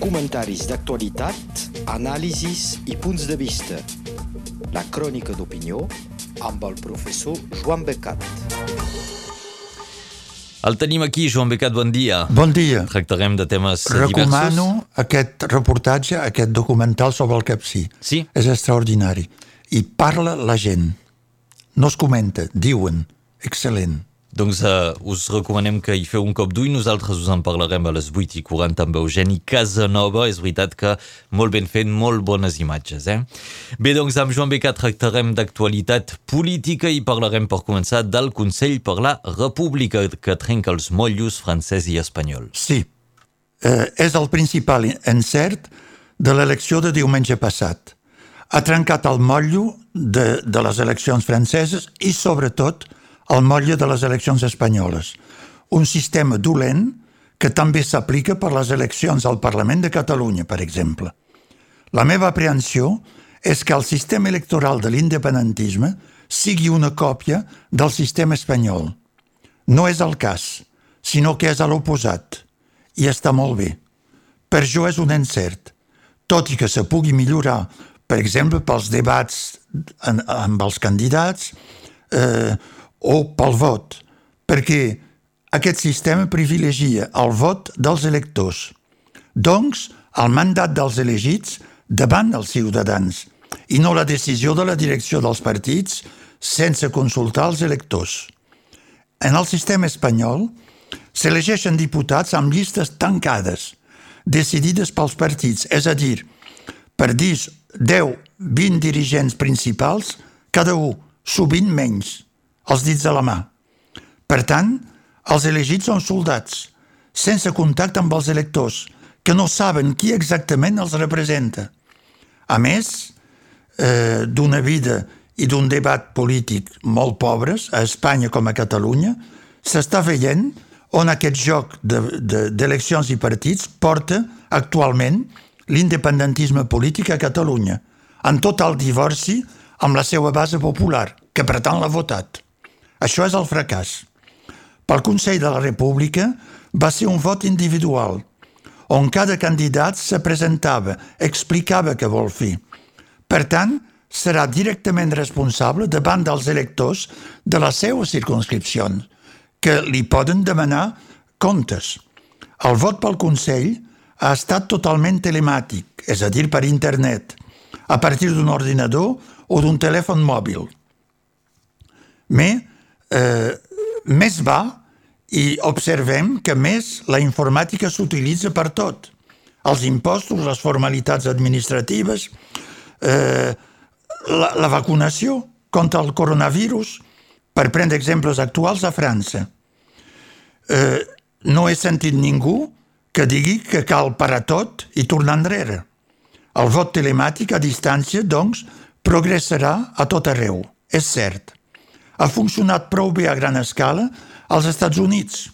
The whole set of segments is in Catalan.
Comentaris d'actualitat, anàlisis i punts de vista. La crònica d'opinió amb el professor Joan Becat. El tenim aquí, Joan Becat, bon dia. Bon dia. Tractarem de temes Recomano diversos. aquest reportatge, aquest documental sobre el Capcí. Sí? És extraordinari. I parla la gent. No es comenta, diuen. Excel·lent. Doncs uh, us recomanem que hi feu un cop d'ull. Nosaltres us en parlarem a les 8 i 40 amb Eugeni Casanova. És veritat que molt ben fet, molt bones imatges. Eh? Bé, doncs amb Joan Becat tractarem d'actualitat política i parlarem per començar del Consell per la República que trenca els motllos francès i espanyol. Sí. Eh, és el principal encert de l'elecció de diumenge passat. Ha trencat el motllo de, de les eleccions franceses i, sobretot, el motlle de les eleccions espanyoles. Un sistema dolent que també s'aplica per les eleccions al Parlament de Catalunya, per exemple. La meva aprehensió és que el sistema electoral de l'independentisme sigui una còpia del sistema espanyol. No és el cas, sinó que és a l'oposat. I està molt bé. Per jo és un encert. Tot i que se pugui millorar, per exemple, pels debats amb els candidats, eh, o pel vot, perquè aquest sistema privilegia el vot dels electors. Doncs, el mandat dels elegits davant dels ciutadans i no la decisió de la direcció dels partits sense consultar els electors. En el sistema espanyol s'elegeixen diputats amb llistes tancades, decidides pels partits, és a dir, per dir 10-20 dirigents principals, cada un, sovint menys, els dits de la mà. Per tant, els elegits són soldats, sense contacte amb els electors, que no saben qui exactament els representa. A més, eh, d'una vida i d'un debat polític molt pobres, a Espanya com a Catalunya, s'està veient on aquest joc d'eleccions de, de, i partits porta actualment l'independentisme polític a Catalunya, en tot el divorci amb la seva base popular, que per tant l'ha votat. Això és el fracàs. Pel Consell de la República va ser un vot individual, on cada candidat se presentava, explicava què vol fer. Per tant, serà directament responsable davant dels electors de la seva circunscripció, que li poden demanar comptes. El vot pel Consell ha estat totalment telemàtic, és a dir, per internet, a partir d'un ordinador o d'un telèfon mòbil. Mais, eh, més va i observem que més la informàtica s'utilitza per tot. Els impostos, les formalitats administratives, eh, la, la vacunació contra el coronavirus, per prendre exemples actuals a França. Eh, no he sentit ningú que digui que cal parar tot i tornar enrere. El vot telemàtic a distància, doncs, progressarà a tot arreu, és cert. Ha funcionat prou bé a gran escala als Estats Units.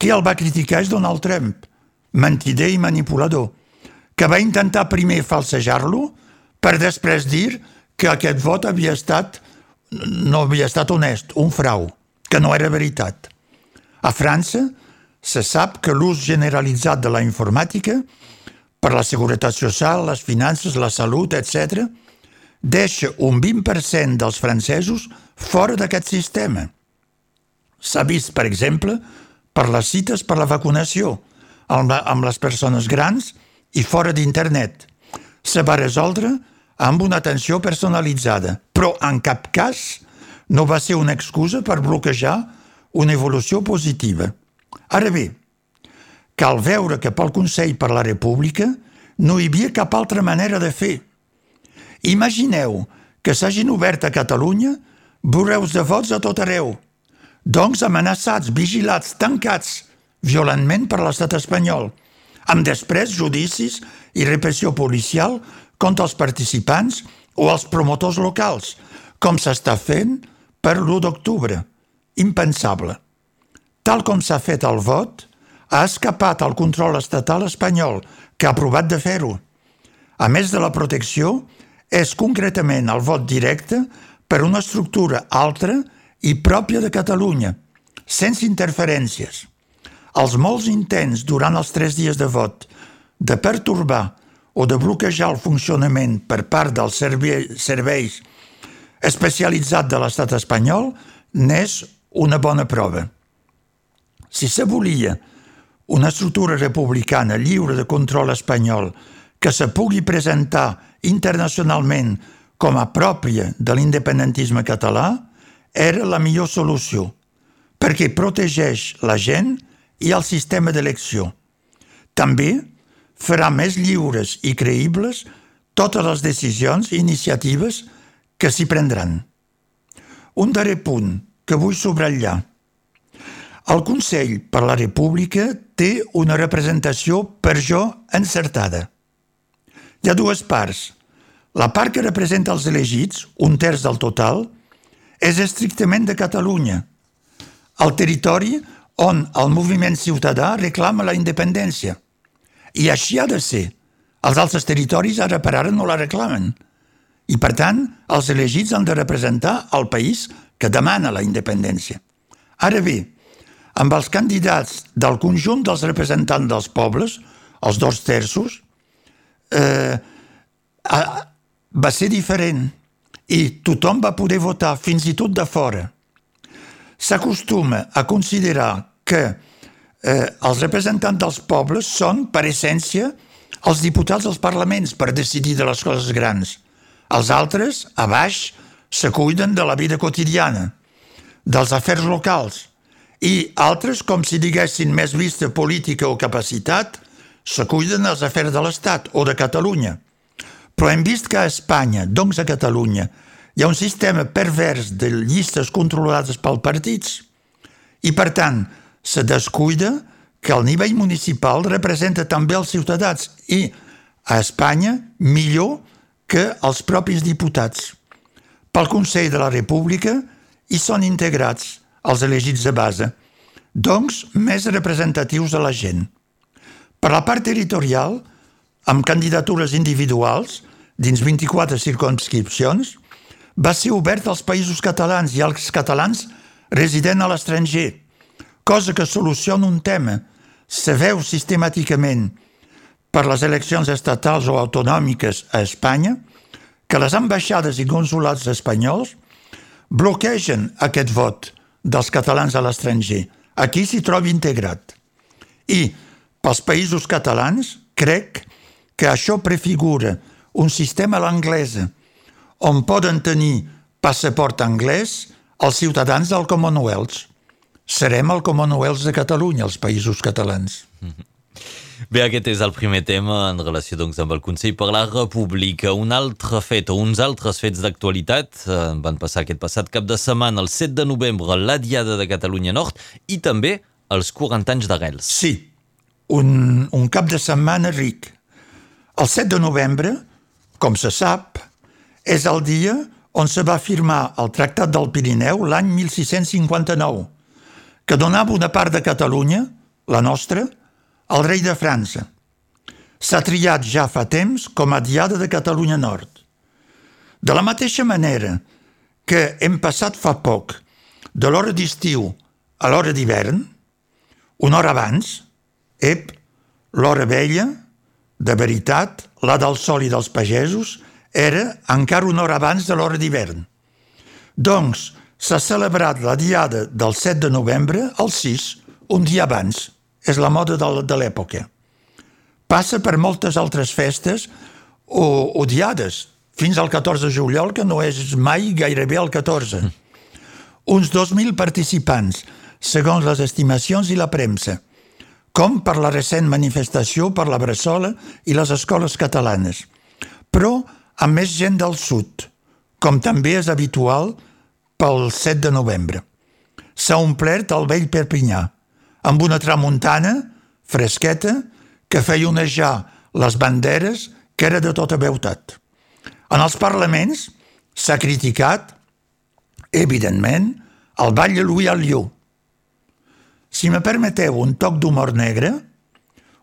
Qui el va criticar és Donald Trump, mentider i manipulador, que va intentar primer falsejar-lo per després dir que aquest vot havia estat no havia estat honest, un frau, que no era veritat. A França se sap que l'ús generalitzat de la informàtica per la seguretat social, les finances, la salut, etc., deixa un 20% dels francesos fora d'aquest sistema. S'ha vist, per exemple, per les cites per la vacunació, amb, les persones grans i fora d'internet. Se va resoldre amb una atenció personalitzada, però en cap cas no va ser una excusa per bloquejar una evolució positiva. Ara bé, cal veure que pel Consell per la República no hi havia cap altra manera de fer. Imagineu que s'hagin obert a Catalunya bureus de vots a tot arreu, doncs amenaçats, vigilats, tancats violentment per l'estat espanyol, amb després judicis i repressió policial contra els participants o els promotors locals, com s'està fent per l'1 d'octubre. Impensable. Tal com s'ha fet el vot, ha escapat al control estatal espanyol, que ha provat de fer-ho. A més de la protecció, és concretament el vot directe per una estructura altra i pròpia de Catalunya, sense interferències. Els molts intents durant els tres dies de vot de pertorbar o de bloquejar el funcionament per part dels serveis especialitzats de l'estat espanyol n'és una bona prova. Si se volia una estructura republicana lliure de control espanyol que se pugui presentar internacionalment com a pròpia de l'independentisme català, era la millor solució, perquè protegeix la gent i el sistema d'elecció. També farà més lliures i creïbles totes les decisions i iniciatives que s'hi prendran. Un darrer punt que vull subratllar. El Consell per la República té una representació per jo encertada. Hi ha dues parts. La part que representa els elegits, un terç del total, és estrictament de Catalunya, el territori on el moviment ciutadà reclama la independència. I així ha de ser. Els altres territoris ara per ara no la reclamen. I, per tant, els elegits han de representar el país que demana la independència. Ara bé, amb els candidats del conjunt dels representants dels pobles, els dos terços, eh, va ser diferent i tothom va poder votar, fins i tot de fora. S'acostuma a considerar que eh, els representants dels pobles són, per essència, els diputats dels parlaments per decidir de les coses grans. Els altres, a baix, se cuiden de la vida quotidiana, dels afers locals, i altres, com si diguessin més vista política o capacitat, se cuiden dels afers de l'Estat o de Catalunya. Però hem vist que a Espanya, doncs a Catalunya, hi ha un sistema pervers de llistes controlades pels partits i, per tant, se descuida que el nivell municipal representa també els ciutadans i, a Espanya, millor que els propis diputats. Pel Consell de la República hi són integrats els elegits de base, doncs més representatius de la gent. Per la part territorial, amb candidatures individuals, dins 24 circumscripcions, va ser obert als països catalans i als catalans resident a l'estranger, cosa que soluciona un tema. Se veu sistemàticament per les eleccions estatals o autonòmiques a Espanya que les ambaixades i consulats espanyols bloquegen aquest vot dels catalans a l'estranger. Aquí s'hi troba integrat. I pels països catalans crec que això prefigura un sistema a l'anglesa on poden tenir passaport anglès els ciutadans del Commonwealth serem el Commonwealth de Catalunya, els països catalans. Bé, aquest és el primer tema en relació doncs, amb el Consell per la República. Un altre fet o uns altres fets d'actualitat eh, van passar aquest passat cap de setmana, el 7 de novembre, la Diada de Catalunya Nord i també els 40 anys d'Arrels. Sí, un, un cap de setmana ric. El 7 de novembre, com se sap, és el dia on se va firmar el Tractat del Pirineu l'any 1659 que donava una part de Catalunya, la nostra, al rei de França. S'ha triat ja fa temps com a diada de Catalunya Nord. De la mateixa manera que hem passat fa poc de l'hora d'estiu a l'hora d'hivern, una hora abans, ep, l'hora vella, de veritat, la del sol i dels pagesos, era encara una hora abans de l'hora d'hivern. Doncs, s'ha celebrat la diada del 7 de novembre al 6, un dia abans. És la moda de, l'època. Passa per moltes altres festes o, o diades, fins al 14 de juliol, que no és mai gairebé el 14. Uns 2.000 participants, segons les estimacions i la premsa, com per la recent manifestació per la Bressola i les escoles catalanes, però amb més gent del sud, com també és habitual pel 7 de novembre. S'ha omplert el vell Perpinyà, amb una tramuntana fresqueta que feia onejar les banderes que era de tota veutat. En els parlaments s'ha criticat, evidentment, el ball de Louis Alliot. Si me permeteu un toc d'humor negre,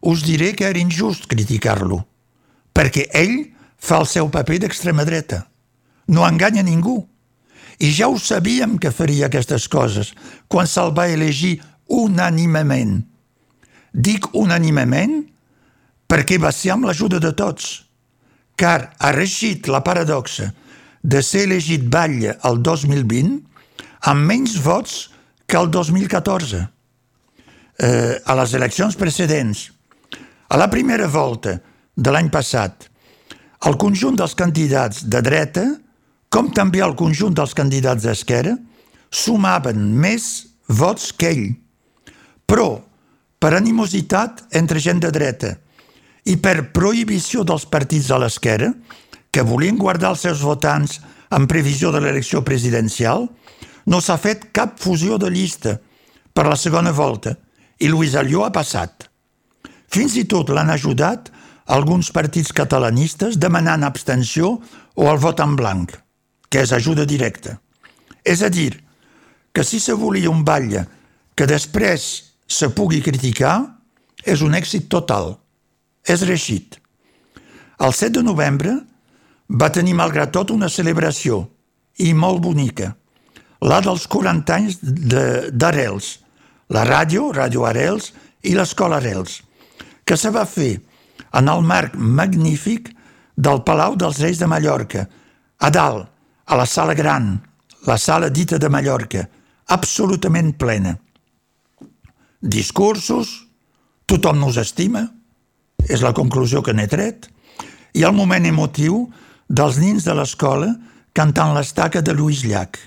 us diré que era injust criticar-lo, perquè ell fa el seu paper d'extrema dreta. No enganya ningú. I ja ho sabíem que faria aquestes coses quan se'l va elegir unànimement. Dic unànimement perquè va ser amb l'ajuda de tots, car ha reixit la paradoxa de ser elegit batlle el 2020 amb menys vots que el 2014. Eh, a les eleccions precedents, a la primera volta de l'any passat, el conjunt dels candidats de dreta, com també el conjunt dels candidats d'esquerra, sumaven més vots que ell. Però, per animositat entre gent de dreta i per prohibició dels partits a l'esquerra, que volien guardar els seus votants en previsió de l'elecció presidencial, no s'ha fet cap fusió de llista per la segona volta i Luis Alló ha passat. Fins i tot l'han ajudat alguns partits catalanistes demanant abstenció o el vot en blanc, que és ajuda directa. És a dir, que si se volia un batlle que després se pugui criticar, és un èxit total. És reixit. El 7 de novembre va tenir, malgrat tot, una celebració, i molt bonica, la dels 40 anys d'Arels, la ràdio, Ràdio Arels, i l'Escola Arels, que se va fer en el marc magnífic del Palau dels Reis de Mallorca, a dalt, a la sala gran, la sala dita de Mallorca, absolutament plena. Discursos, tothom nos estima, és la conclusió que n'he tret, i el moment emotiu dels nins de l'escola cantant l'estaca de Lluís Llach.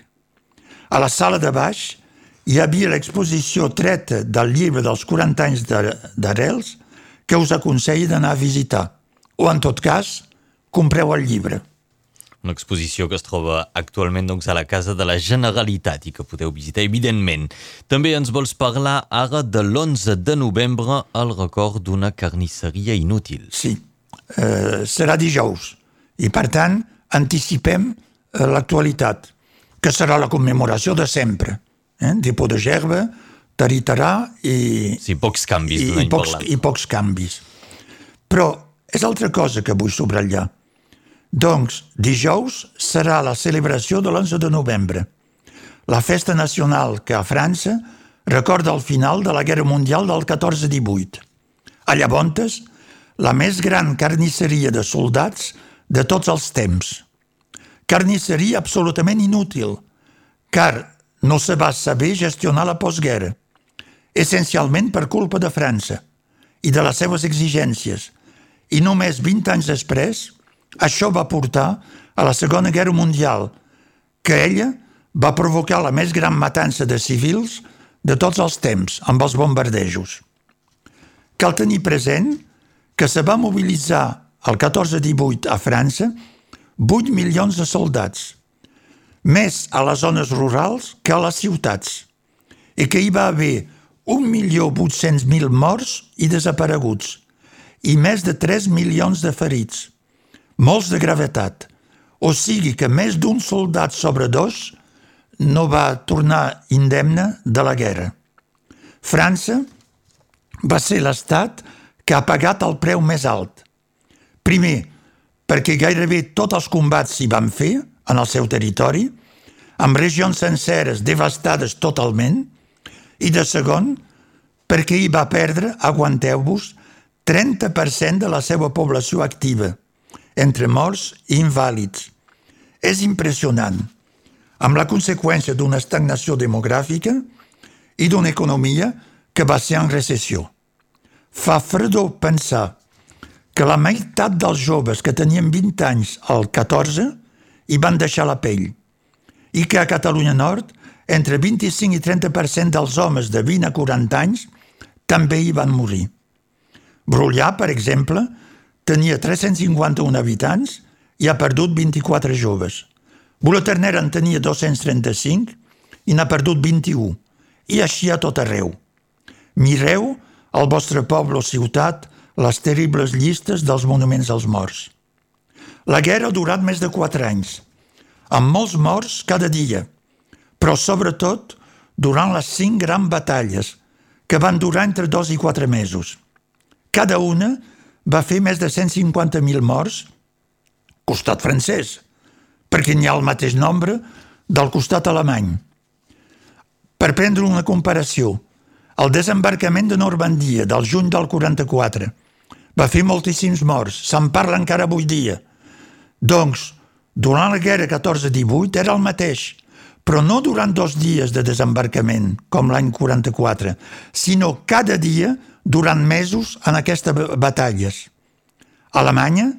A la sala de baix hi havia l'exposició treta del llibre dels 40 anys d'Arels que us aconselli d'anar a visitar. O, en tot cas, compreu el llibre. Una exposició que es troba actualment doncs, a la Casa de la Generalitat i que podeu visitar, evidentment. També ens vols parlar ara de l'11 de novembre al record d'una carnisseria inútil. Sí, eh, serà dijous i, per tant, anticipem eh, l'actualitat, que serà la commemoració de sempre. Eh? Dipó de gerba, taritarà i... Sí, pocs canvis i, i, pocs, i pocs canvis. Però és altra cosa que vull subratllar. Doncs dijous serà la celebració de l'11 de novembre, la festa nacional que a França recorda el final de la Guerra Mundial del 14-18. A Llavontes, la més gran carnisseria de soldats de tots els temps. Carnisseria absolutament inútil, car no se va saber gestionar la postguerra essencialment per culpa de França i de les seves exigències, i només 20 anys després això va portar a la Segona Guerra Mundial, que ella va provocar la més gran matança de civils de tots els temps, amb els bombardejos. Cal tenir present que se va mobilitzar el 14-18 a França 8 milions de soldats, més a les zones rurals que a les ciutats, i que hi va haver 1.800.000 morts i desapareguts i més de 3 milions de ferits, molts de gravetat, o sigui que més d'un soldat sobre dos no va tornar indemne de la guerra. França va ser l'estat que ha pagat el preu més alt. Primer, perquè gairebé tots els combats s'hi van fer en el seu territori, amb regions senceres devastades totalment, i de segon, perquè hi va perdre, aguanteu-vos, 30% de la seva població activa, entre morts i invàlids. És impressionant, amb la conseqüència d'una estagnació demogràfica i d'una economia que va ser en recessió. Fa fredor pensar que la meitat dels joves que tenien 20 anys al 14 hi van deixar la pell i que a Catalunya Nord entre 25 i 30% dels homes de 20 a 40 anys també hi van morir. Brullà, per exemple, tenia 351 habitants i ha perdut 24 joves. Bulaterner en tenia 235 i n'ha perdut 21, i així a tot arreu. Mireu al vostre poble o ciutat les terribles llistes dels monuments als morts. La guerra ha durat més de 4 anys, amb molts morts cada dia, però sobretot durant les cinc grans batalles, que van durar entre dos i quatre mesos. Cada una va fer més de 150.000 morts, costat francès, perquè n'hi ha el mateix nombre del costat alemany. Per prendre una comparació, el desembarcament de Normandia del juny del 44 va fer moltíssims morts, se'n parla encara avui dia. Doncs, durant la guerra 14-18 era el mateix, però no durant dos dies de desembarcament, com l'any 44, sinó cada dia durant mesos en aquestes batalles. Alemanya,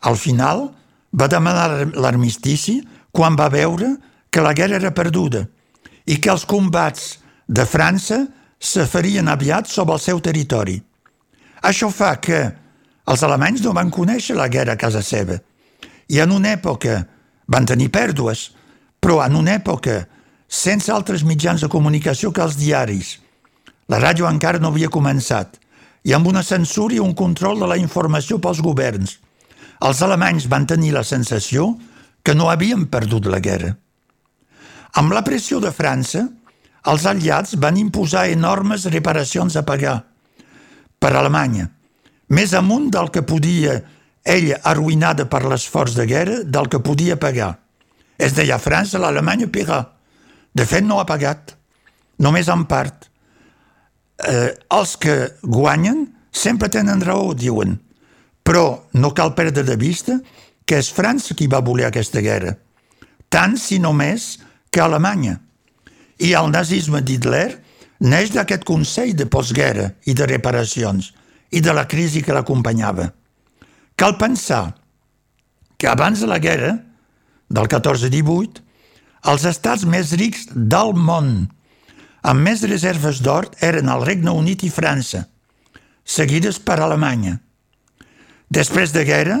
al final, va demanar l'armistici quan va veure que la guerra era perduda i que els combats de França se farien aviat sobre el seu territori. Això fa que els alemanys no van conèixer la guerra a casa seva i en una època van tenir pèrdues, però en una època sense altres mitjans de comunicació que els diaris. La ràdio encara no havia començat i amb una censura i un control de la informació pels governs. Els alemanys van tenir la sensació que no havien perdut la guerra. Amb la pressió de França, els aliats van imposar enormes reparacions a pagar per Alemanya, més amunt del que podia ella, arruïnada per l'esforç de guerra, del que podia pagar. Es deia França, l'Alemanya paga. De fet, no ha pagat, només en part. Eh, els que guanyen sempre tenen raó, diuen, però no cal perdre de vista que és França qui va voler aquesta guerra, tant si només que Alemanya. I el nazisme d'Hitler neix d'aquest Consell de postguerra i de reparacions i de la crisi que l'acompanyava. Cal pensar que abans de la guerra, del 14-18, els estats més rics del món, amb més reserves d'or, eren el Regne Unit i França, seguides per Alemanya. Després de guerra,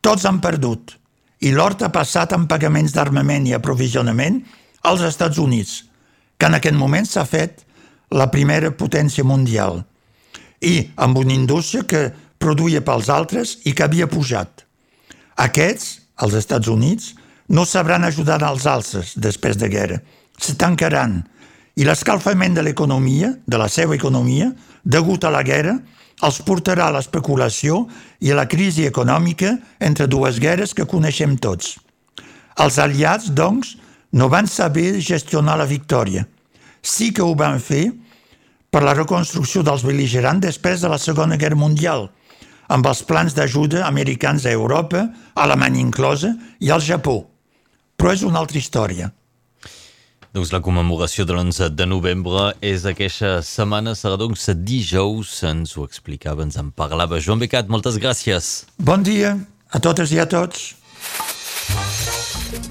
tots han perdut i l'or ha passat en pagaments d'armament i aprovisionament als Estats Units, que en aquest moment s'ha fet la primera potència mundial i amb una indústria que produïa pels altres i que havia pujat. Aquests, els Estats Units, no sabran ajudar als altres després de guerra. Se tancaran i l'escalfament de l'economia, de la seva economia, degut a la guerra, els portarà a l'especulació i a la crisi econòmica entre dues guerres que coneixem tots. Els aliats, doncs, no van saber gestionar la victòria. Sí que ho van fer per la reconstrucció dels beligerants després de la Segona Guerra Mundial, amb els plans d'ajuda americans a Europa, Alemanya inclosa, i al Japó. Però és una altra història. Doncs la commemoració de l'11 de novembre és aquesta setmana, serà doncs dijous, ens ho explicava, ens en parlava Joan Becat, moltes gràcies. Bon dia a totes i a tots.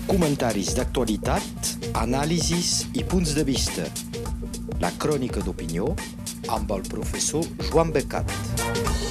Comentaris d'actualitat, anàlisis i punts de vista. La crònica d'opinió amb el professor Joan Becat.